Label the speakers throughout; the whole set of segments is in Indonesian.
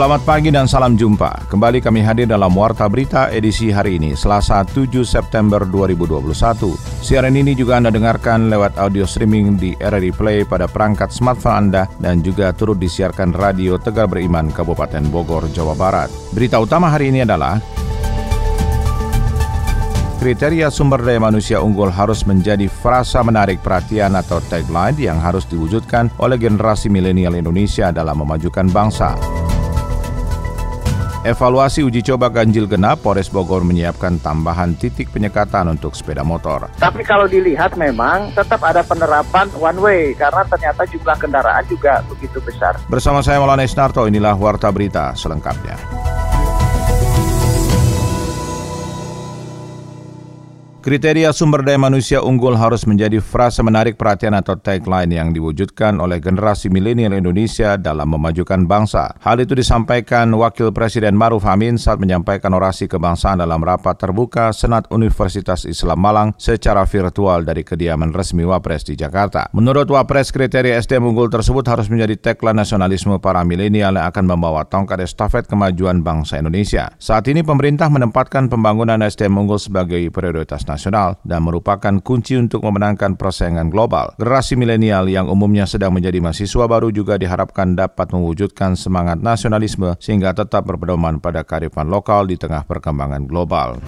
Speaker 1: Selamat pagi dan salam jumpa. Kembali kami hadir dalam Warta Berita edisi hari ini, Selasa 7 September 2021. Siaran ini juga Anda dengarkan lewat audio streaming di RRI Play pada perangkat smartphone Anda dan juga turut disiarkan Radio Tegar Beriman Kabupaten Bogor, Jawa Barat. Berita utama hari ini adalah Kriteria sumber daya manusia unggul harus menjadi frasa menarik perhatian atau tagline yang harus diwujudkan oleh generasi milenial Indonesia dalam memajukan bangsa. Evaluasi uji coba ganjil genap, Polres Bogor menyiapkan tambahan titik penyekatan untuk sepeda motor.
Speaker 2: Tapi kalau dilihat memang tetap ada penerapan one way karena ternyata jumlah kendaraan juga begitu besar.
Speaker 1: Bersama saya Maulana Isnarto, inilah Warta Berita selengkapnya. Kriteria sumber daya manusia unggul harus menjadi frasa menarik perhatian atau tagline yang diwujudkan oleh generasi milenial Indonesia dalam memajukan bangsa. Hal itu disampaikan Wakil Presiden Maruf Amin saat menyampaikan orasi kebangsaan dalam rapat terbuka Senat Universitas Islam Malang secara virtual dari kediaman resmi Wapres di Jakarta. Menurut Wapres, kriteria SDM unggul tersebut harus menjadi tagline nasionalisme para milenial yang akan membawa tongkat estafet kemajuan bangsa Indonesia. Saat ini pemerintah menempatkan pembangunan SDM unggul sebagai prioritas nasional dan merupakan kunci untuk memenangkan persaingan global. Generasi milenial yang umumnya sedang menjadi mahasiswa baru juga diharapkan dapat mewujudkan semangat nasionalisme sehingga tetap berpedoman pada kearifan lokal di tengah perkembangan global.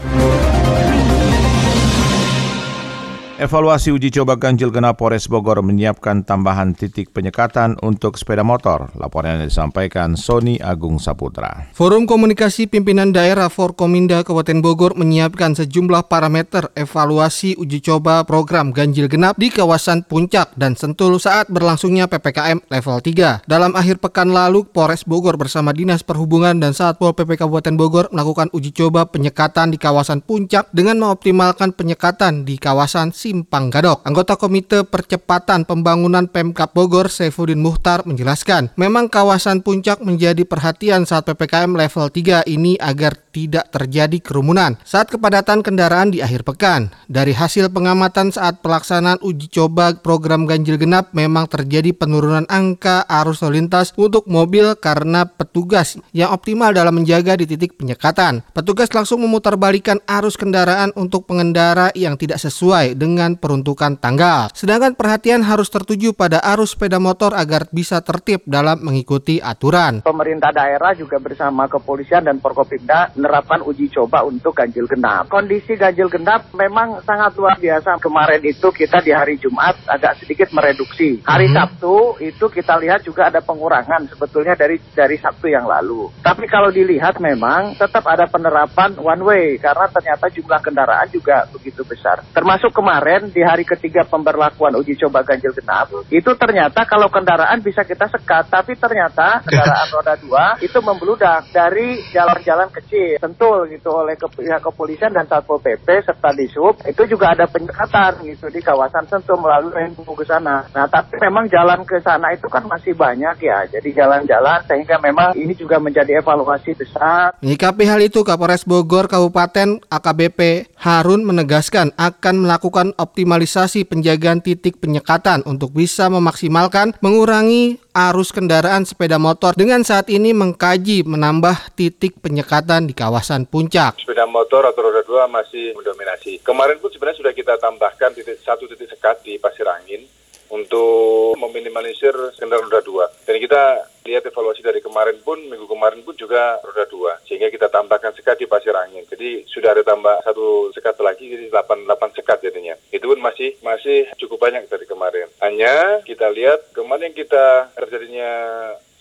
Speaker 1: Evaluasi uji coba ganjil genap Polres Bogor menyiapkan tambahan titik penyekatan untuk sepeda motor. Laporan yang disampaikan Sony Agung Saputra.
Speaker 3: Forum Komunikasi Pimpinan Daerah Forkominda Kabupaten Bogor menyiapkan sejumlah parameter evaluasi uji coba program ganjil genap di kawasan Puncak dan Sentul saat berlangsungnya PPKM level 3. Dalam akhir pekan lalu, Polres Bogor bersama Dinas Perhubungan dan Satpol PP Kabupaten Bogor melakukan uji coba penyekatan di kawasan Puncak dengan mengoptimalkan penyekatan di kawasan Simpang Gadok. Anggota Komite Percepatan Pembangunan Pemkap Bogor, Saifuddin Muhtar, menjelaskan, memang kawasan puncak menjadi perhatian saat PPKM level 3 ini agar tidak terjadi kerumunan saat kepadatan kendaraan di akhir pekan. Dari hasil pengamatan saat pelaksanaan uji coba program ganjil genap memang terjadi penurunan angka arus lalu lintas untuk mobil karena petugas yang optimal dalam menjaga di titik penyekatan. Petugas langsung memutarbalikan arus kendaraan untuk pengendara yang tidak sesuai dengan peruntukan tanggal. Sedangkan perhatian harus tertuju pada arus sepeda motor agar bisa tertib dalam mengikuti aturan.
Speaker 2: Pemerintah daerah juga bersama kepolisian dan Forkopimda menerapkan uji coba untuk ganjil genap. Kondisi ganjil genap memang sangat luar biasa. Kemarin itu kita di hari Jumat agak sedikit mereduksi. Hari hmm. Sabtu itu kita lihat juga ada pengurangan sebetulnya dari dari Sabtu yang lalu. Tapi kalau dilihat memang tetap ada penerapan one way karena ternyata jumlah kendaraan juga begitu besar. Termasuk kemarin di hari ketiga pemberlakuan uji coba ganjil genap itu ternyata kalau kendaraan bisa kita sekat tapi ternyata kendaraan roda dua itu membludak dari jalan-jalan kecil Sentul gitu oleh ke, pihak kepolisian dan Satpol PP serta Disub itu juga ada penyekatan gitu di kawasan Sentul melalui Rembu ke sana. Nah tapi memang jalan ke sana itu kan masih banyak ya. Jadi jalan-jalan sehingga memang ini juga menjadi evaluasi besar.
Speaker 3: Menyikapi hal itu Kapolres Bogor Kabupaten AKBP Harun menegaskan akan melakukan optimalisasi penjagaan titik penyekatan untuk bisa memaksimalkan mengurangi arus kendaraan sepeda motor dengan saat ini mengkaji menambah titik penyekatan di kawasan puncak.
Speaker 4: Sepeda motor atau roda dua masih mendominasi. Kemarin pun sebenarnya sudah kita tambahkan titik satu titik sekat di Pasir Angin untuk meminimalisir kendaraan roda dua. Dan kita lihat evaluasi dari kemarin pun, minggu kemarin pun juga roda dua. Sehingga kita tambahkan sekat di pasir angin. Jadi sudah ada tambah satu sekat lagi, jadi 8, 8 sekat jadinya. Itu pun masih masih cukup banyak dari kemarin. Hanya kita lihat kemarin kita terjadinya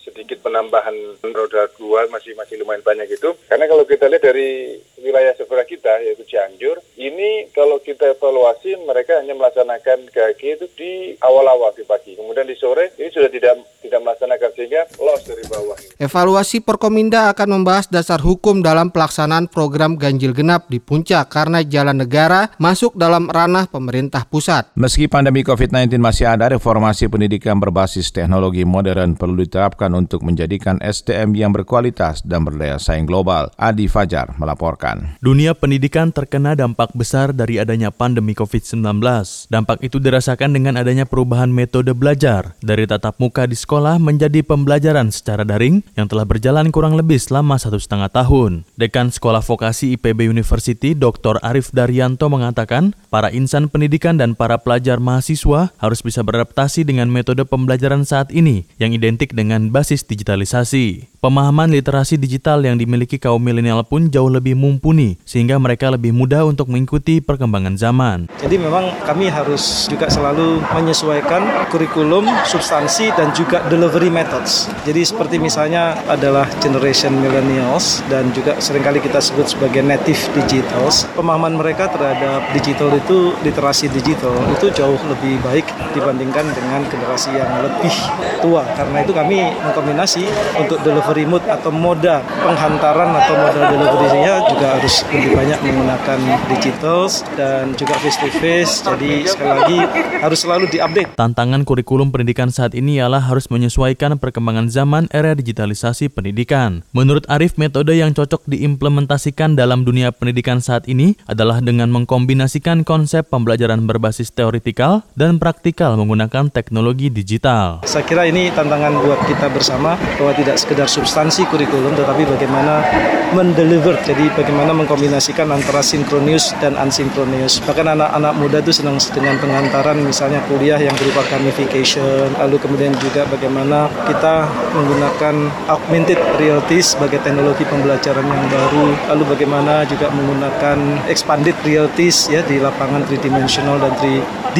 Speaker 4: sedikit penambahan roda dua masih masih lumayan banyak itu karena kalau kita lihat dari wilayah sebelah kita yaitu Cianjur ini kalau kita evaluasi mereka hanya melaksanakan kaki itu di awal-awal di pagi. Kemudian di sore ini sudah tidak tidak melaksanakan sehingga loss dari bawah
Speaker 3: Evaluasi Porkominda akan membahas dasar hukum dalam pelaksanaan program ganjil genap di puncak karena jalan negara masuk dalam ranah pemerintah pusat.
Speaker 1: Meski pandemi COVID-19 masih ada, reformasi pendidikan berbasis teknologi modern perlu diterapkan untuk menjadikan SDM yang berkualitas dan berdaya saing global. Adi Fajar melaporkan.
Speaker 5: Dunia pendidikan terkena dampak besar dari adanya pandemi COVID-19. Dampak itu dirasakan dengan adanya perubahan metode belajar dari tatap muka di sekolah menjadi pembelajaran secara daring yang telah berjalan kurang lebih selama satu setengah tahun. Dekan Sekolah Vokasi IPB University, Dr. Arif Daryanto mengatakan, para insan pendidikan dan para pelajar mahasiswa harus bisa beradaptasi dengan metode pembelajaran saat ini yang identik dengan basis digitalisasi. Pemahaman literasi digital yang dimiliki kaum milenial pun jauh lebih mumpuni, sehingga mereka lebih mudah untuk mengikuti perkembangan zaman.
Speaker 6: Jadi memang kami harus juga selalu menyesuaikan kurikulum, substansi, dan juga delivery methods. Jadi seperti misalnya adalah generation millennials dan juga sering kali kita sebut sebagai native digitals. Pemahaman mereka terhadap digital itu, literasi digital, itu jauh lebih baik dibandingkan dengan generasi yang lebih tua. Karena itu kami mengkombinasi untuk delivery delivery mode atau moda penghantaran atau moda delivery-nya juga harus lebih banyak menggunakan digital dan juga face to face. Jadi sekali lagi harus selalu diupdate.
Speaker 5: Tantangan kurikulum pendidikan saat ini ialah harus menyesuaikan perkembangan zaman era digitalisasi pendidikan. Menurut Arif, metode yang cocok diimplementasikan dalam dunia pendidikan saat ini adalah dengan mengkombinasikan konsep pembelajaran berbasis teoritikal dan praktikal menggunakan teknologi digital.
Speaker 6: Saya kira ini tantangan buat kita bersama bahwa tidak sekedar substansi kurikulum tetapi bagaimana mendeliver jadi bagaimana mengkombinasikan antara sinkronius dan unsinkronius bahkan anak-anak muda itu senang dengan pengantaran misalnya kuliah yang berupa gamification lalu kemudian juga bagaimana kita menggunakan augmented reality sebagai teknologi pembelajaran yang baru lalu bagaimana juga menggunakan expanded realities ya di lapangan tridimensional dan 3D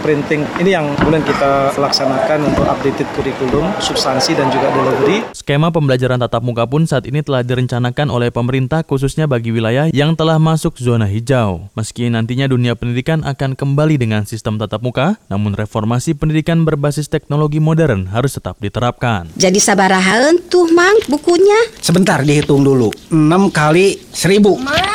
Speaker 6: printing. Ini yang kemudian kita laksanakan untuk updated kurikulum substansi dan juga delivery.
Speaker 5: Skema pembelajaran tatap muka pun saat ini telah direncanakan oleh pemerintah khususnya bagi wilayah yang telah masuk zona hijau. Meski nantinya dunia pendidikan akan kembali dengan sistem tatap muka, namun reformasi pendidikan berbasis teknologi modern harus tetap diterapkan.
Speaker 7: Jadi sabarahaan tuh mang bukunya?
Speaker 8: Sebentar dihitung dulu. 6 kali 1000.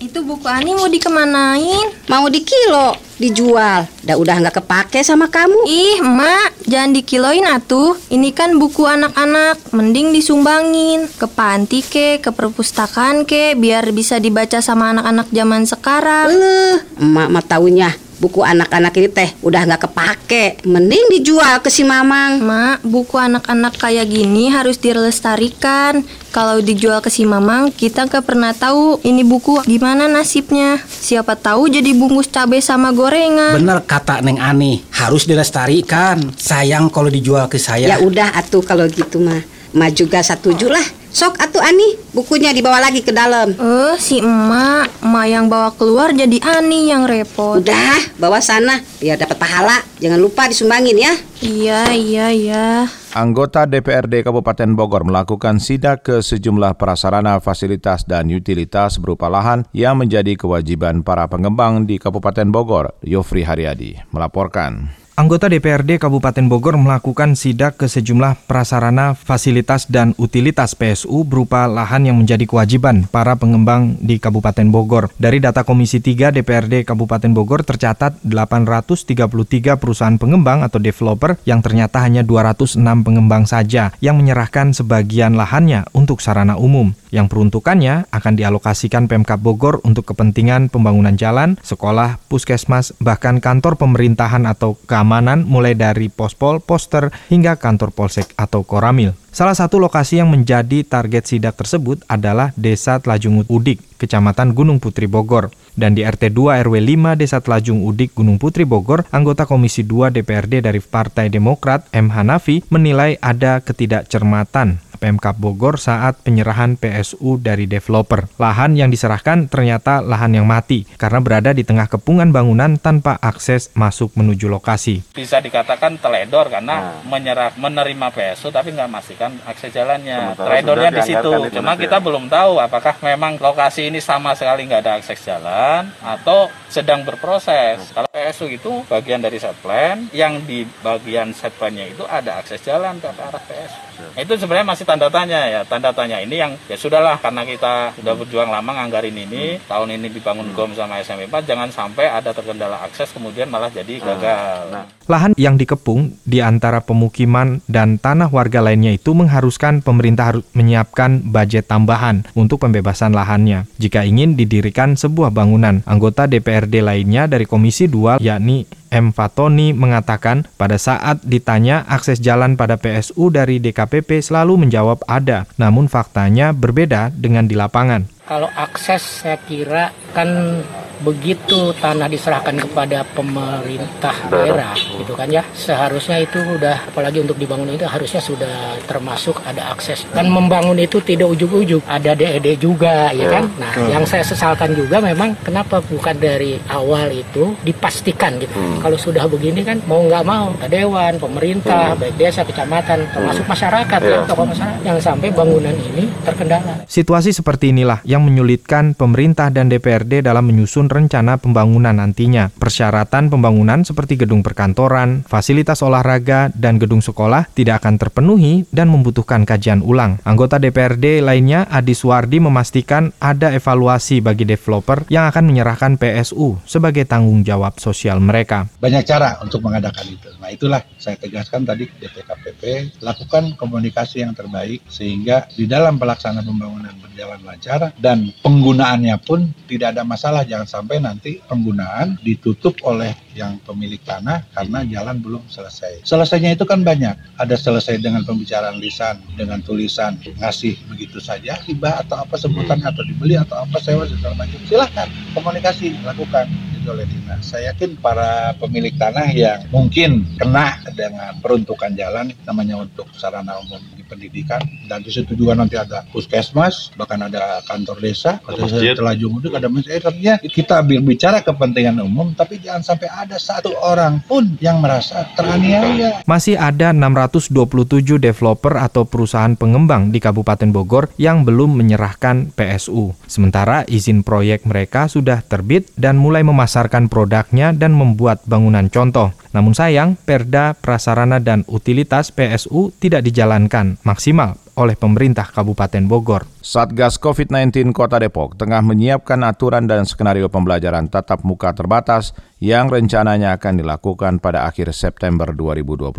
Speaker 9: Itu buku Ani mau dikemanain?
Speaker 7: Mau di kilo, dijual. Dah udah nggak kepake sama kamu.
Speaker 9: Ih, Mak, jangan dikiloin atuh. Ini kan buku anak-anak, mending disumbangin ke panti ke, ke perpustakaan ke, biar bisa dibaca sama anak-anak zaman sekarang.
Speaker 7: Eh, emak mah taunya buku anak-anak ini teh udah nggak kepake. Mending dijual ke si Mamang.
Speaker 9: Mak, buku anak-anak kayak gini harus dilestarikan. Kalau dijual ke si Mamang, kita nggak pernah tahu ini buku gimana nasibnya. Siapa tahu jadi bungkus cabai sama gorengan.
Speaker 8: Bener kata Neng Ani, harus dilestarikan. Sayang kalau dijual ke saya.
Speaker 7: Ya udah atuh kalau gitu mah. Ma juga setuju lah. Sok atuh Ani, bukunya dibawa lagi ke dalam.
Speaker 9: Eh, si emak, emak yang bawa keluar jadi Ani yang repot.
Speaker 7: Udah, bawa sana biar dapat pahala. Jangan lupa disumbangin ya.
Speaker 9: Iya, iya, iya.
Speaker 1: Anggota DPRD Kabupaten Bogor melakukan sidak ke sejumlah prasarana, fasilitas, dan utilitas berupa lahan yang menjadi kewajiban para pengembang di Kabupaten Bogor. Yofri Haryadi melaporkan.
Speaker 10: Anggota DPRD Kabupaten Bogor melakukan sidak ke sejumlah prasarana, fasilitas, dan utilitas PSU berupa lahan yang menjadi kewajiban para pengembang di Kabupaten Bogor. Dari data Komisi 3 DPRD Kabupaten Bogor tercatat 833 perusahaan pengembang atau developer yang ternyata hanya 206 pengembang saja yang menyerahkan sebagian lahannya untuk sarana umum yang peruntukannya akan dialokasikan Pemkap Bogor untuk kepentingan pembangunan jalan, sekolah, puskesmas, bahkan kantor pemerintahan atau keamanan mulai dari pospol, poster, hingga kantor polsek atau koramil. Salah satu lokasi yang menjadi target sidak tersebut adalah Desa Telajung Udik, Kecamatan Gunung Putri Bogor. Dan di RT 2 RW 5 Desa Telajung Udik Gunung Putri Bogor, anggota Komisi 2 DPRD dari Partai Demokrat M. Hanafi menilai ada ketidakcermatan Pemkap Bogor saat penyerahan PSU dari developer. Lahan yang diserahkan ternyata lahan yang mati karena berada di tengah kepungan bangunan tanpa akses masuk menuju lokasi.
Speaker 11: Bisa dikatakan teledor karena nah. menyerah menerima PSU tapi nggak masih kan akses jalannya. Tradernya di situ. Cuma kita belum tahu apakah memang lokasi ini sama sekali nggak ada akses jalan atau sedang berproses. Kalau PSU itu bagian dari set plan, yang di bagian set plannya itu ada akses jalan ke arah PSU. Nah, itu sebenarnya masih tanda tanya ya. Tanda tanya ini yang ya sudahlah karena kita sudah berjuang lama nganggarin ini, tahun ini dibangun GOM sama SMP 4, jangan sampai ada terkendala akses kemudian malah jadi gagal. Nah.
Speaker 10: Lahan yang dikepung di antara pemukiman dan tanah warga lainnya itu mengharuskan pemerintah harus menyiapkan budget tambahan untuk pembebasan lahannya. Jika ingin didirikan sebuah bangunan, anggota DPRD lainnya dari Komisi 2 yakni M. Fatoni mengatakan pada saat ditanya akses jalan pada PSU dari DKPP selalu menjawab ada, namun faktanya berbeda dengan di lapangan.
Speaker 12: Kalau akses saya kira kan begitu tanah diserahkan kepada pemerintah daerah. gitu kan ya. Seharusnya itu udah apalagi untuk dibangun itu harusnya sudah termasuk ada akses. Dan membangun itu tidak ujuk-ujuk. Ada DED juga ya kan? Nah yang saya sesalkan juga memang kenapa bukan dari awal itu dipastikan gitu. Hmm. kalau sudah begini kan mau nggak mau ada dewan pemerintah hmm. baik desa kecamatan termasuk hmm. masyarakat ya tokoh masyarakat. Yang sampai bangunan ini terkendala.
Speaker 10: Situasi seperti inilah yang menyulitkan pemerintah dan DPRD dalam menyusun rencana pembangunan nantinya. Persyaratan pembangunan seperti gedung perkantoran, fasilitas olahraga, dan gedung sekolah tidak akan terpenuhi dan membutuhkan kajian ulang. Anggota DPRD lainnya, Adi Suwardi memastikan ada evaluasi bagi developer yang akan menyerahkan PSU sebagai tanggung jawab sosial mereka.
Speaker 13: Banyak cara untuk mengadakan itu. Nah itulah saya tegaskan tadi DPKPP, lakukan komunikasi yang terbaik sehingga di dalam pelaksanaan pembangunan berjalan lancar dan penggunaannya pun tidak ada masalah. Jangan sampai nanti penggunaan ditutup oleh yang pemilik tanah karena jalan belum selesai. Selesainya itu kan banyak. Ada selesai dengan pembicaraan lisan, dengan tulisan, ngasih begitu saja, hibah atau apa sebutan atau dibeli atau apa sewa segala macam. Silahkan komunikasi lakukan oleh dinas. Saya yakin para pemilik tanah yang mungkin kena dengan peruntukan jalan namanya untuk sarana umum di pendidikan dan di situ juga nanti ada puskesmas bahkan ada kantor desa setelah Jumuduk ada masjid artinya kita bicara kepentingan umum tapi jangan sampai ada satu orang pun yang merasa teraniaya.
Speaker 10: Masih ada 627 developer atau perusahaan pengembang di Kabupaten Bogor yang belum menyerahkan PSU. Sementara izin proyek mereka sudah terbit dan mulai memasarkan produknya dan membuat bangunan contoh. Namun sayang, Perda Prasarana dan Utilitas PSU tidak dijalankan maksimal oleh pemerintah Kabupaten Bogor.
Speaker 1: Satgas COVID-19 Kota Depok tengah menyiapkan aturan dan skenario pembelajaran tatap muka terbatas yang rencananya akan dilakukan pada akhir September 2021.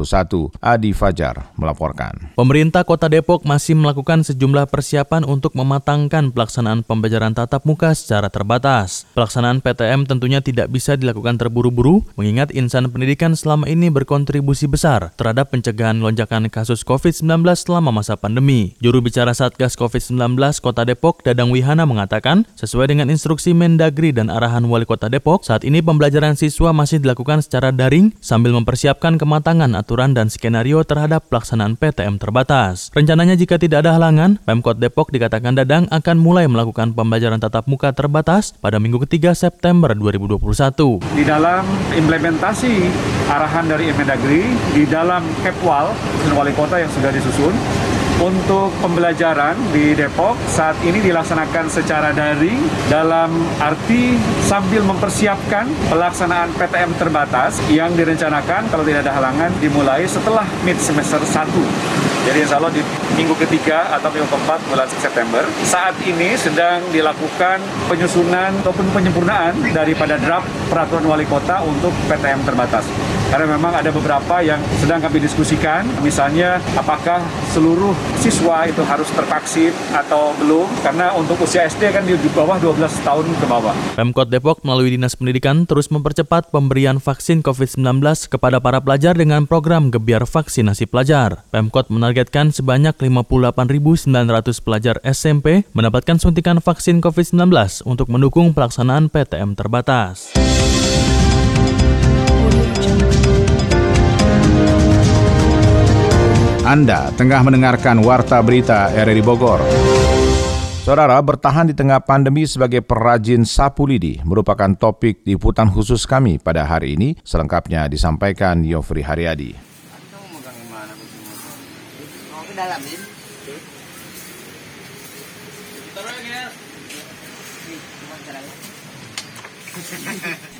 Speaker 1: Adi Fajar melaporkan.
Speaker 5: Pemerintah Kota Depok masih melakukan sejumlah persiapan untuk mematangkan pelaksanaan pembelajaran tatap muka secara terbatas. Pelaksanaan PTM tentunya tidak bisa dilakukan terburu-buru, mengingat insan pendidikan selama ini berkontribusi besar terhadap pencegahan lonjakan kasus COVID-19 selama masa pandemi. Juru bicara Satgas COVID-19 Kota Depok, Dadang Wihana mengatakan, sesuai dengan instruksi Mendagri dan arahan Wali Kota Depok, saat ini pembelajaran siswa masih dilakukan secara daring sambil mempersiapkan kematangan aturan dan skenario terhadap pelaksanaan PTM terbatas. Rencananya jika tidak ada halangan, Pemkot Depok dikatakan Dadang akan mulai melakukan pembelajaran tatap muka terbatas pada minggu ketiga September 2021.
Speaker 14: Di dalam implementasi arahan dari Mendagri, di dalam Kepwal, Wali Kota yang sudah disusun, untuk pembelajaran di Depok saat ini dilaksanakan secara daring dalam arti sambil mempersiapkan pelaksanaan PTM terbatas yang direncanakan kalau tidak ada halangan dimulai setelah mid semester 1 jadi insya Allah di minggu ketiga atau minggu keempat bulan September. Saat ini sedang dilakukan penyusunan ataupun penyempurnaan daripada draft peraturan wali kota untuk PTM terbatas. Karena memang ada beberapa yang sedang kami diskusikan, misalnya apakah seluruh siswa itu harus tervaksin atau belum, karena untuk usia SD kan di bawah 12 tahun ke bawah.
Speaker 5: Pemkot Depok melalui Dinas Pendidikan terus mempercepat pemberian vaksin COVID-19 kepada para pelajar dengan program Gebiar Vaksinasi Pelajar. Pemkot menargetkan menargetkan sebanyak 58.900 pelajar SMP mendapatkan suntikan vaksin COVID-19 untuk mendukung pelaksanaan PTM terbatas.
Speaker 1: Anda tengah mendengarkan Warta Berita RRI Bogor. Saudara, bertahan di tengah pandemi sebagai perajin sapu lidi merupakan topik liputan khusus kami pada hari ini. Selengkapnya disampaikan Yofri Haryadi.
Speaker 15: dalamin.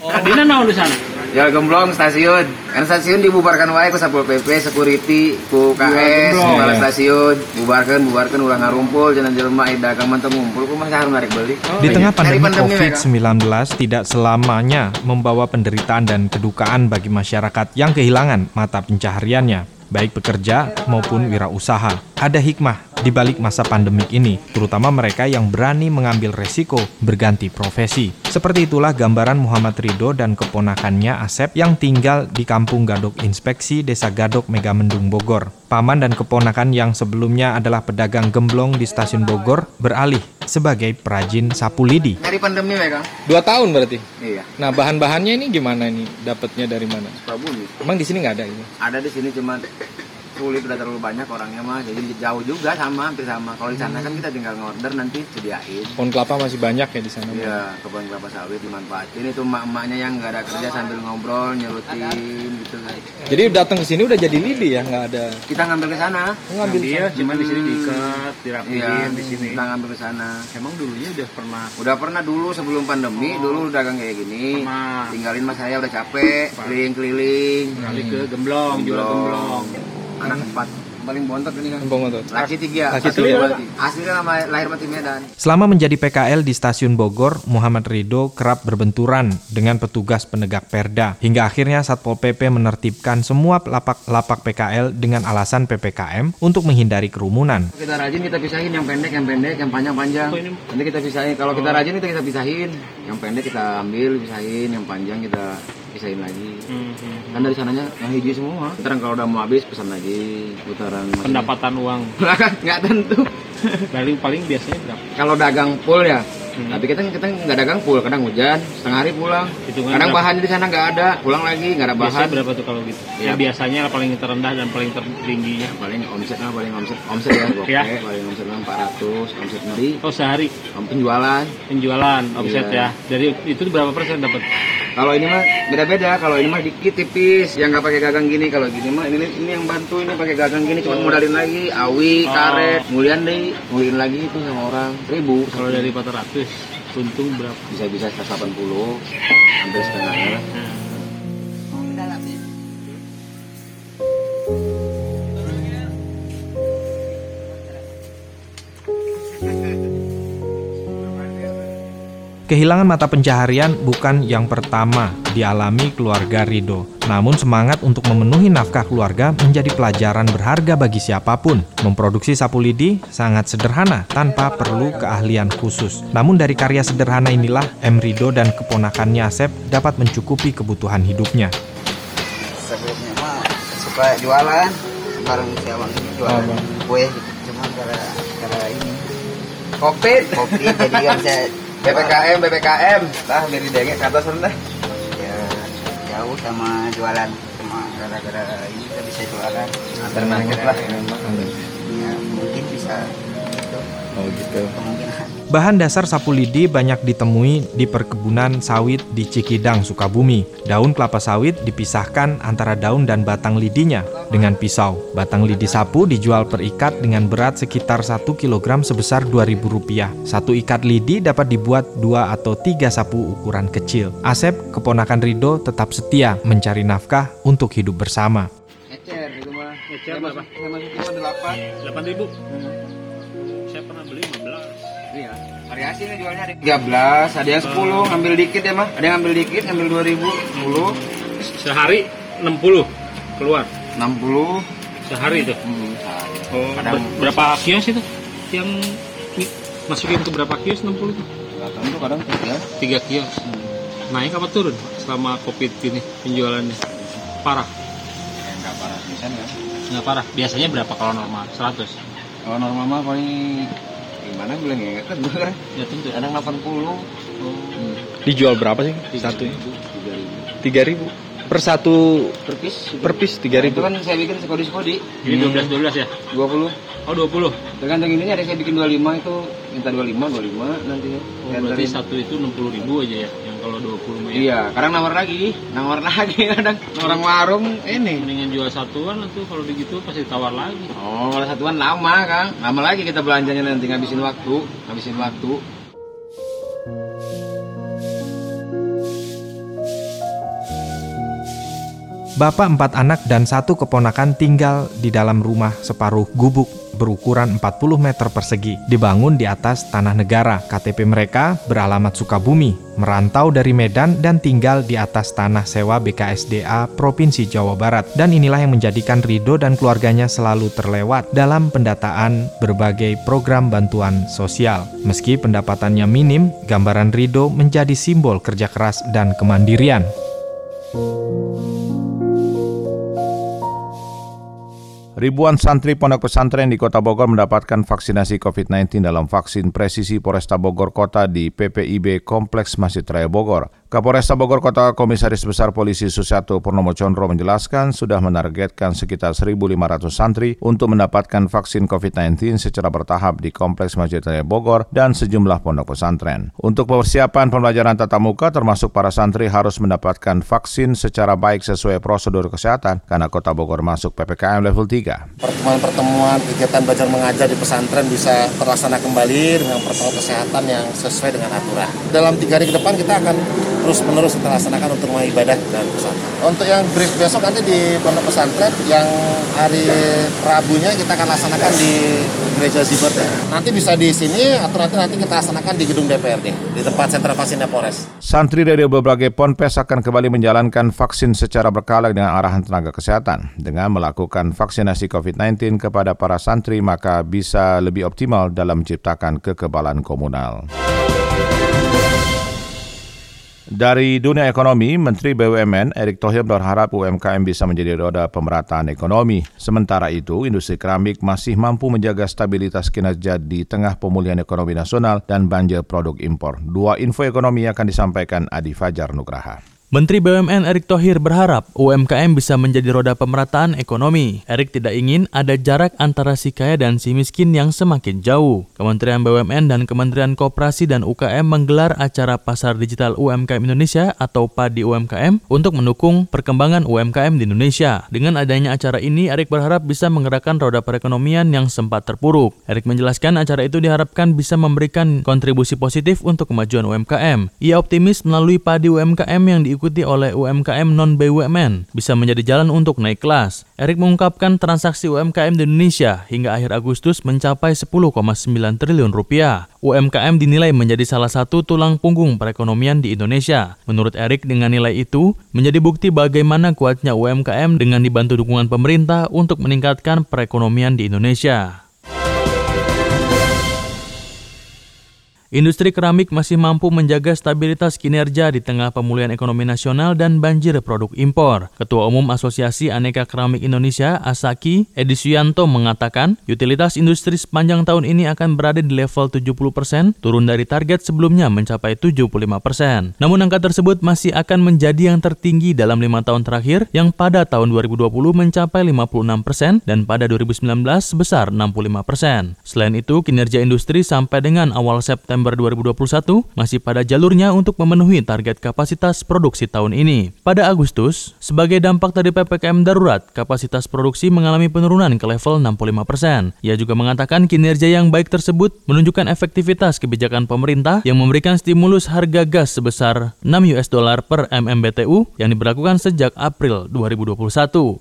Speaker 12: Oh, Dina naon di sana?
Speaker 15: Ya gemblong stasiun. Kan stasiun dibubarkan wae ku Satpol PP, security, ku KS,
Speaker 10: gemblong.
Speaker 15: kepala
Speaker 10: Ya.
Speaker 15: stasiun, bubarkan, bubarkan ulah ngarumpul jangan jelema aya dagang mah teu ngumpul ku mah harus narik beli.
Speaker 10: Di tengah
Speaker 15: Dari
Speaker 10: pandemi
Speaker 15: Mega.
Speaker 10: COVID-19 tidak selamanya membawa penderitaan dan kedukaan bagi masyarakat yang kehilangan mata pencahariannya, baik pekerja maupun wirausaha. Ada hikmah di balik masa pandemik ini, terutama mereka yang berani mengambil resiko berganti profesi. Seperti itulah gambaran Muhammad Ridho dan keponakannya Asep yang tinggal di Kampung Gadok Inspeksi Desa Gadok Megamendung Bogor. Paman dan keponakan yang sebelumnya adalah pedagang gemblong di stasiun Bogor beralih sebagai perajin sapu lidi.
Speaker 15: Dari pandemi Kang.
Speaker 10: Dua tahun berarti.
Speaker 15: Iya.
Speaker 10: Nah bahan-bahannya ini gimana ini? Dapatnya dari mana?
Speaker 15: Sukabumi.
Speaker 10: Emang di sini nggak ada ini?
Speaker 15: Ada di sini cuma sulit udah terlalu banyak orangnya mah jadi jauh juga sama hampir sama kalau di sana kan kita tinggal ngorder nanti sediain
Speaker 10: Pohon kelapa masih banyak ya di sana.
Speaker 15: Iya, kebun kelapa sawit dimanfaatin itu emak-emaknya yang nggak ada kerja sambil ngobrol nyelutin gitu kan.
Speaker 10: Jadi datang ke sini udah jadi lidi ya, nggak ada.
Speaker 15: Kita ngambil ke sana.
Speaker 10: Ngambil
Speaker 15: Iya,
Speaker 10: sana.
Speaker 15: cuman di sini
Speaker 10: Hmm.
Speaker 15: diikat,
Speaker 10: dirapiin
Speaker 15: iya,
Speaker 10: di sini.
Speaker 15: Kita ngambil ke sana.
Speaker 10: Emang dulunya udah pernah
Speaker 15: Udah pernah dulu sebelum pandemi, dulu dagang kayak gini. Tinggalin mas saya udah capek, keliling-keliling.
Speaker 10: Beralih ke gemblong, jual gemblong.
Speaker 15: Anak empat. Paling bontot ini kan.
Speaker 10: Bontot.
Speaker 15: Laki tiga.
Speaker 10: Laki
Speaker 15: asli
Speaker 10: tiga.
Speaker 15: Asli kan nama lahir mati Medan.
Speaker 10: Selama menjadi PKL di stasiun Bogor, Muhammad Ridho kerap berbenturan dengan petugas penegak perda. Hingga akhirnya Satpol PP menertibkan semua lapak-lapak PKL dengan alasan PPKM untuk menghindari kerumunan.
Speaker 15: Kita rajin kita pisahin yang pendek, yang pendek, yang panjang, panjang. Nanti kita pisahin. Kalau kita rajin itu kita pisahin. Yang pendek kita ambil, pisahin. Yang panjang kita pisahin lagi. Kan dari sananya yang hiji semua. Ntar kalau udah mau habis pesan lagi. Putaran. maksudnya.
Speaker 12: Pendapatan uang.
Speaker 15: Nggak tentu.
Speaker 12: Paling paling biasanya berapa?
Speaker 15: Kalau dagang full ya. Tapi kita kita nggak dagang full, kadang hujan, setengah hari pulang.
Speaker 12: Hitungan
Speaker 15: kadang
Speaker 12: berapa?
Speaker 15: bahan di sana nggak ada, pulang lagi nggak ada bahan.
Speaker 12: Biasanya berapa tuh kalau gitu?
Speaker 15: Ya.
Speaker 12: Ya, biasanya paling terendah dan paling tertingginya.
Speaker 15: Paling omsetnya paling omset omset ya, gope,
Speaker 12: Ya.
Speaker 15: paling omsetnya 400, omset beli.
Speaker 12: Oh sehari
Speaker 15: penjualan.
Speaker 12: penjualan omset
Speaker 15: Iya.
Speaker 12: ya. Dari itu berapa persen dapat?
Speaker 15: Kalau ini mah beda-beda. Kalau ini mah dikit tipis, yang nggak pakai gagang gini. Kalau gini mah ini ini yang bantu ini pakai gagang gini, cuma modalin lagi, awi,
Speaker 12: Oh.
Speaker 15: karet, kemudian deh, nguliin lagi itu sama orang ribu.
Speaker 12: Kalau dari 400 untung berapa?
Speaker 15: Bisa bisa 180, hampir setengahnya lah.
Speaker 10: Kehilangan mata pencaharian bukan yang pertama dialami keluarga Ridho. Namun semangat untuk memenuhi nafkah keluarga menjadi pelajaran berharga bagi siapa pun. Memproduksi sapu lidi sangat sederhana tanpa perlu keahlian khusus. Namun dari karya sederhana inilah M. Ridho dan keponakannya Asep dapat mencukupi kebutuhan hidupnya.
Speaker 15: Sebelumnya mah suka jualan, bareng siapa jualan kue, cuma gara gara ini covid, covid jadi kan saya BPKM BPKM, tah dari denge ke atas. Ya jauh sama jualan, cuma gara-gara ini kita bisa jualan alternatif lah. Ya mungkin bisa.
Speaker 10: Oh gitu.
Speaker 15: Kemungkinan.
Speaker 10: Bahan dasar sapu lidi banyak ditemui di perkebunan sawit di Cikidang, Sukabumi. Daun kelapa sawit dipisahkan antara daun dan batang lidinya dengan pisau. Batang lidi sapu dijual per ikat dengan berat sekitar 1 kg sebesar Rp2.000. Satu ikat lidi dapat dibuat dua atau tiga sapu ukuran kecil. Asep, keponakan Rido, tetap setia mencari nafkah untuk hidup bersama.
Speaker 15: Ecer.
Speaker 12: Ecer berapa?
Speaker 15: masuk- Saya masuk cuma delapan.
Speaker 12: Delapan ribu. Saya
Speaker 15: Variasi nih jualnya ada 13, ada yang 10, ngambil dikit ya mah. Ada yang ngambil dikit, ngambil 2000, 10,
Speaker 12: Sehari 60 keluar.
Speaker 15: 60.
Speaker 12: Sehari itu.
Speaker 15: Hmm, sehari.
Speaker 12: Oh,
Speaker 15: Kadang-
Speaker 12: ber- berapa kios itu? Yang masukin ke berapa kios 60 itu?
Speaker 15: Tahu tuh kadang tiga.
Speaker 12: Tiga kios. Naik apa turun selama covid ini penjualannya? Parah.
Speaker 15: Ya, nggak parah bisa nggak?
Speaker 12: Nggak parah. Biasanya berapa kalau normal? 100.
Speaker 15: Kalau normal mah paling gimana bilang ya nggak tentu kan?
Speaker 12: Ya tentu.
Speaker 15: Kadang 80.
Speaker 12: Oh.
Speaker 10: Dijual berapa sih satunya?
Speaker 15: 3000.
Speaker 10: Tiga ribu. Per satu
Speaker 15: per piece.
Speaker 10: per piece tiga
Speaker 15: Itu
Speaker 10: ribu.
Speaker 15: kan saya bikin sekodi-sekodi.
Speaker 11: Ini 12 12 ya?
Speaker 15: 20.
Speaker 11: Oh 20.
Speaker 15: Tergantung ininya ada saya bikin 25 itu minta 25, 25 nantinya.
Speaker 11: Oh,
Speaker 15: Yang
Speaker 11: berarti
Speaker 15: dari-
Speaker 11: satu itu 60 ribu aja ya? Yang kalau 20 mah ya?
Speaker 15: Iya, kadang nawar lagi, nawar lagi kadang orang warung ini.
Speaker 11: Mendingan jual satuan tuh kalau begitu pasti tawar lagi.
Speaker 15: Oh, kalau satuan lama kang, lama lagi kita belanjanya nanti ngabisin waktu, ngabisin waktu.
Speaker 10: Bapak empat anak dan satu keponakan tinggal di dalam rumah separuh gubuk berukuran 40 meter persegi dibangun di atas tanah negara. KTP mereka beralamat Sukabumi, merantau dari Medan dan tinggal di atas tanah sewa BKSDA Provinsi Jawa Barat. Dan inilah yang menjadikan Rido dan keluarganya selalu terlewat dalam pendataan berbagai program bantuan sosial. Meski pendapatannya minim, gambaran Rido menjadi simbol kerja keras dan kemandirian.
Speaker 1: Ribuan santri pondok pesantren di Kota Bogor mendapatkan vaksinasi COVID-19 dalam vaksin presisi Polresta Bogor Kota di PPIB Kompleks Masjid Raya Bogor. Kapolresta Bogor Kota Komisaris Besar Polisi Susiato Purnomo Condro menjelaskan sudah menargetkan sekitar 1.500 santri untuk mendapatkan vaksin COVID-19 secara bertahap di Kompleks Masjid Raya Bogor dan sejumlah pondok pesantren. Untuk persiapan pembelajaran tatap muka termasuk para santri harus mendapatkan vaksin secara baik sesuai prosedur kesehatan karena Kota Bogor masuk PPKM level 3.
Speaker 16: pertemuan-pertemuan kegiatan belajar mengajar di pesantren bisa terlaksana kembali dengan protokol kesehatan yang sesuai dengan aturan. Dalam tiga hari ke depan kita akan terus-menerus kita laksanakan untuk rumah ibadah dan pesantren. Untuk yang brief besok nanti di pondok pesantren, yang hari Rabunya kita akan laksanakan di gereja Zibert ya. Nanti bisa di sini atau nanti nanti kita laksanakan di gedung DPRD di tempat sentra vaksinnya Polres.
Speaker 1: Santri dari berbagai ponpes akan kembali menjalankan vaksin secara berkala dengan arahan tenaga kesehatan. Dengan melakukan vaksinasi COVID-19 kepada para santri, maka bisa lebih optimal dalam menciptakan kekebalan komunal. Dari dunia ekonomi, Menteri BUMN Erick Thohir berharap UMKM bisa menjadi roda pemerataan ekonomi. Sementara itu, industri keramik masih mampu menjaga stabilitas kinerja di tengah pemulihan ekonomi nasional dan banjir produk impor. Dua info ekonomi akan disampaikan Adi Fajar Nugraha.
Speaker 5: Menteri BUMN Erick Thohir berharap UMKM bisa menjadi roda pemerataan ekonomi. Erick tidak ingin ada jarak antara si kaya dan si miskin yang semakin jauh. Kementerian BUMN dan Kementerian Koperasi dan UKM menggelar acara Pasar Digital UMKM Indonesia atau PADI UMKM untuk mendukung perkembangan UMKM di Indonesia. Dengan adanya acara ini, Erick berharap bisa menggerakkan roda perekonomian yang sempat terpuruk. Erick menjelaskan acara itu diharapkan bisa memberikan kontribusi positif untuk kemajuan UMKM. Ia optimis melalui PADI UMKM yang diikuti diikuti oleh UMKM non-BUMN bisa menjadi jalan untuk naik kelas. Erik mengungkapkan transaksi UMKM di Indonesia hingga akhir Agustus mencapai 10,9 triliun rupiah. UMKM dinilai menjadi salah satu tulang punggung perekonomian di Indonesia. Menurut Erik, dengan nilai itu menjadi bukti bagaimana kuatnya UMKM dengan dibantu dukungan pemerintah untuk meningkatkan perekonomian di Indonesia. Industri keramik masih mampu menjaga stabilitas kinerja di tengah pemulihan ekonomi nasional dan banjir produk impor. Ketua Umum Asosiasi Aneka Keramik Indonesia, Asaki, Edi Suyanto mengatakan, utilitas industri sepanjang tahun ini akan berada di level 70 persen, turun dari target sebelumnya mencapai 75 persen. Namun angka tersebut masih akan menjadi yang tertinggi dalam lima tahun terakhir, yang pada tahun 2020 mencapai 56 persen dan pada 2019 sebesar 65 persen. Selain itu, kinerja industri sampai dengan awal September Desember 2021 masih pada jalurnya untuk memenuhi target kapasitas produksi tahun ini. Pada Agustus, sebagai dampak dari PPKM darurat, kapasitas produksi mengalami penurunan ke level 65%. Ia juga mengatakan kinerja yang baik tersebut menunjukkan efektivitas kebijakan pemerintah yang memberikan stimulus harga gas sebesar 6 US dollar per MMBTU yang diberlakukan sejak April 2021.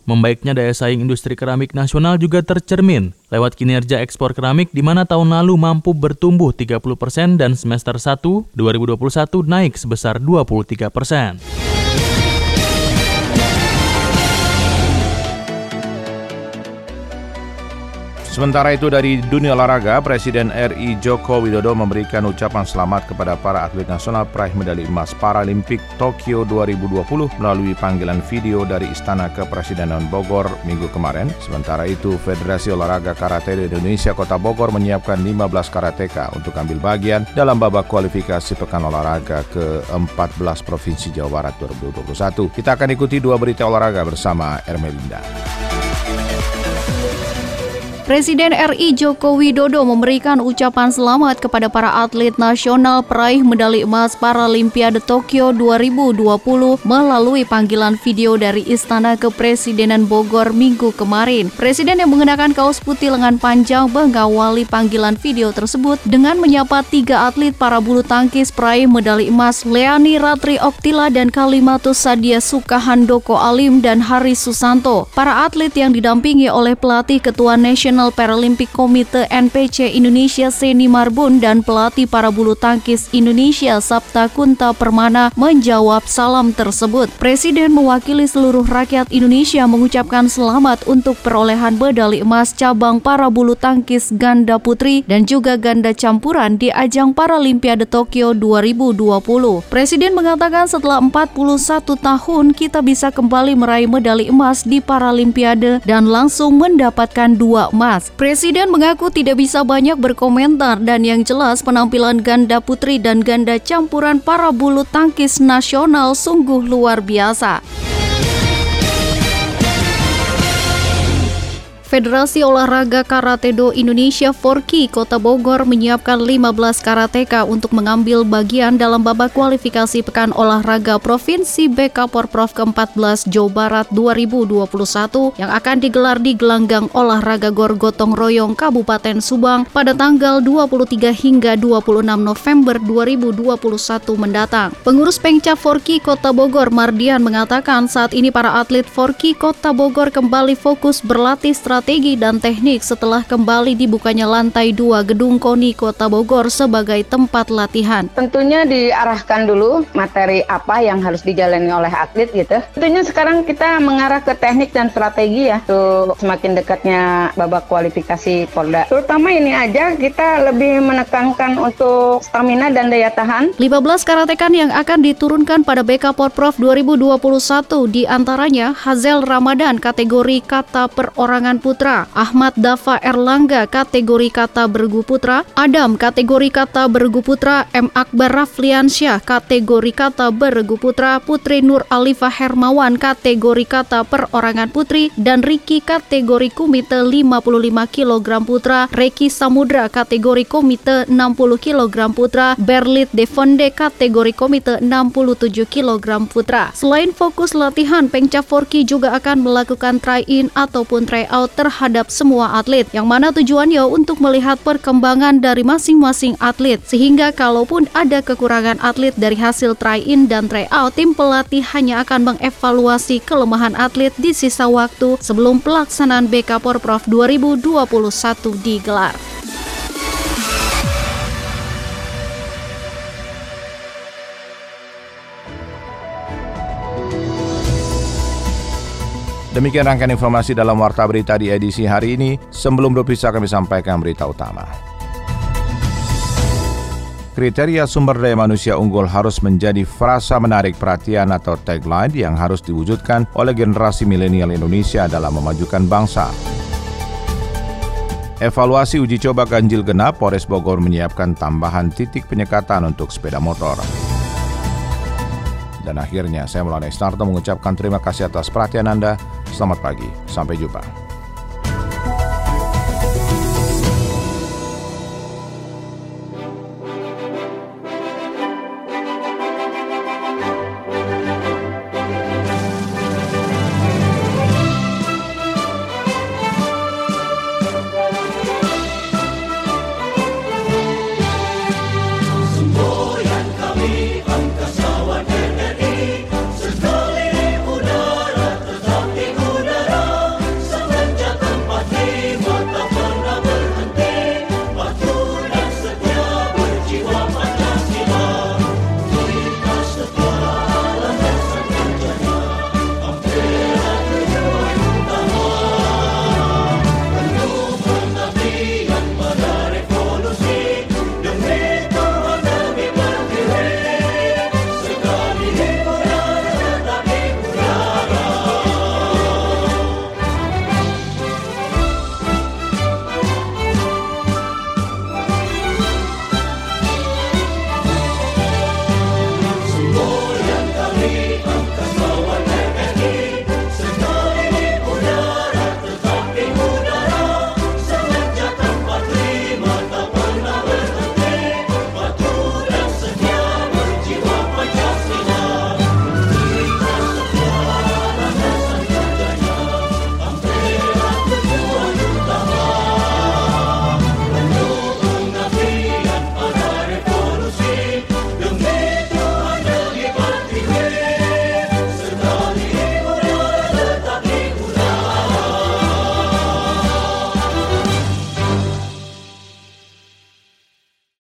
Speaker 5: Membaiknya daya saing industri keramik nasional juga tercermin lewat kinerja ekspor keramik di mana tahun lalu mampu bertumbuh 30% dan semester 1 2021 naik sebesar 23
Speaker 1: Sementara itu dari dunia olahraga, Presiden RI Joko Widodo memberikan ucapan selamat kepada para atlet nasional peraih medali emas Paralimpik Tokyo 2020 melalui panggilan video dari Istana Kepresidenan Bogor minggu kemarin. Sementara itu, Federasi Olahraga Karate Indonesia Kota Bogor menyiapkan 15 karateka untuk ambil bagian dalam babak kualifikasi Pekan Olahraga ke-14 Provinsi Jawa Barat 2021. Kita akan ikuti dua berita olahraga bersama Ermelinda.
Speaker 17: Presiden RI Joko Widodo memberikan ucapan selamat kepada para atlet nasional peraih medali emas Paralimpiade Tokyo 2020 melalui panggilan video dari Istana Kepresidenan Bogor minggu kemarin. Presiden yang mengenakan kaos putih lengan panjang mengawali panggilan video tersebut dengan menyapa tiga atlet para bulu tangkis peraih medali emas Leani Ratri Oktila dan Kalimatus Sadia Sukahandoko Alim dan Haris Susanto. Para atlet yang didampingi oleh pelatih Ketua Nasional National Paralympic Komite NPC Indonesia Seni Marbun dan pelatih para bulu tangkis Indonesia Sabta Kunta Permana menjawab salam tersebut. Presiden mewakili seluruh rakyat Indonesia mengucapkan selamat untuk perolehan medali emas cabang para bulu tangkis ganda putri dan juga ganda campuran di ajang Paralimpiade Tokyo 2020. Presiden mengatakan setelah 41 tahun kita bisa kembali meraih medali emas di Paralimpiade dan langsung mendapatkan dua emas Presiden mengaku tidak bisa banyak berkomentar dan yang jelas penampilan ganda putri dan ganda campuran para bulu tangkis nasional sungguh luar biasa. Federasi Olahraga Karate Do Indonesia Forki Kota Bogor menyiapkan 15 karateka untuk mengambil bagian dalam babak kualifikasi Pekan Olahraga Provinsi BK Porprov ke-14 Jawa Barat 2021 yang akan digelar di Gelanggang Olahraga Gor Gotong Royong Kabupaten Subang pada tanggal 23 hingga 26 November 2021 mendatang. Pengurus Pengcap Forki Kota Bogor Mardian mengatakan saat ini para atlet Forki Kota Bogor kembali fokus berlatih strategi strategi dan teknik setelah kembali dibukanya lantai dua gedung KONI Kota Bogor sebagai tempat latihan.
Speaker 18: Tentunya diarahkan dulu materi apa yang harus dijalani oleh atlet gitu. Tentunya sekarang kita mengarah ke teknik dan strategi ya untuk semakin dekatnya babak kualifikasi Polda. Terutama ini aja kita lebih menekankan untuk stamina dan daya tahan.
Speaker 17: 15 karatekan yang akan diturunkan pada BK Porprov 2021 di antaranya Hazel Ramadan kategori kata perorangan putih putra, Ahmad Dafa Erlangga kategori kata bergu putra, Adam kategori kata bergu putra, M Akbar Rafliansyah kategori kata bergu putra, Putri Nur Alifah Hermawan kategori kata perorangan putri, dan Riki kategori komite 55 kg putra, Reki Samudra kategori komite 60 kg putra, Berlit Devonde kategori komite 67 kg putra. Selain fokus latihan, Pengca Forki juga akan melakukan try-in ataupun try-out terhadap semua atlet yang mana tujuannya untuk melihat perkembangan dari masing-masing atlet sehingga kalaupun ada kekurangan atlet dari hasil try-in dan try-out tim pelatih hanya akan mengevaluasi kelemahan atlet di sisa waktu sebelum pelaksanaan BK Porprov 2021 digelar.
Speaker 1: Demikian rangkaian informasi dalam Warta Berita di edisi hari ini. Sebelum berpisah kami sampaikan berita utama. Kriteria sumber daya manusia unggul harus menjadi frasa menarik perhatian atau tagline yang harus diwujudkan oleh generasi milenial Indonesia dalam memajukan bangsa. Evaluasi uji coba ganjil genap, Polres Bogor menyiapkan tambahan titik penyekatan untuk sepeda motor. Dan akhirnya saya Maulana Isnarto mengucapkan terima kasih atas perhatian Anda. Selamat pagi, sampai jumpa.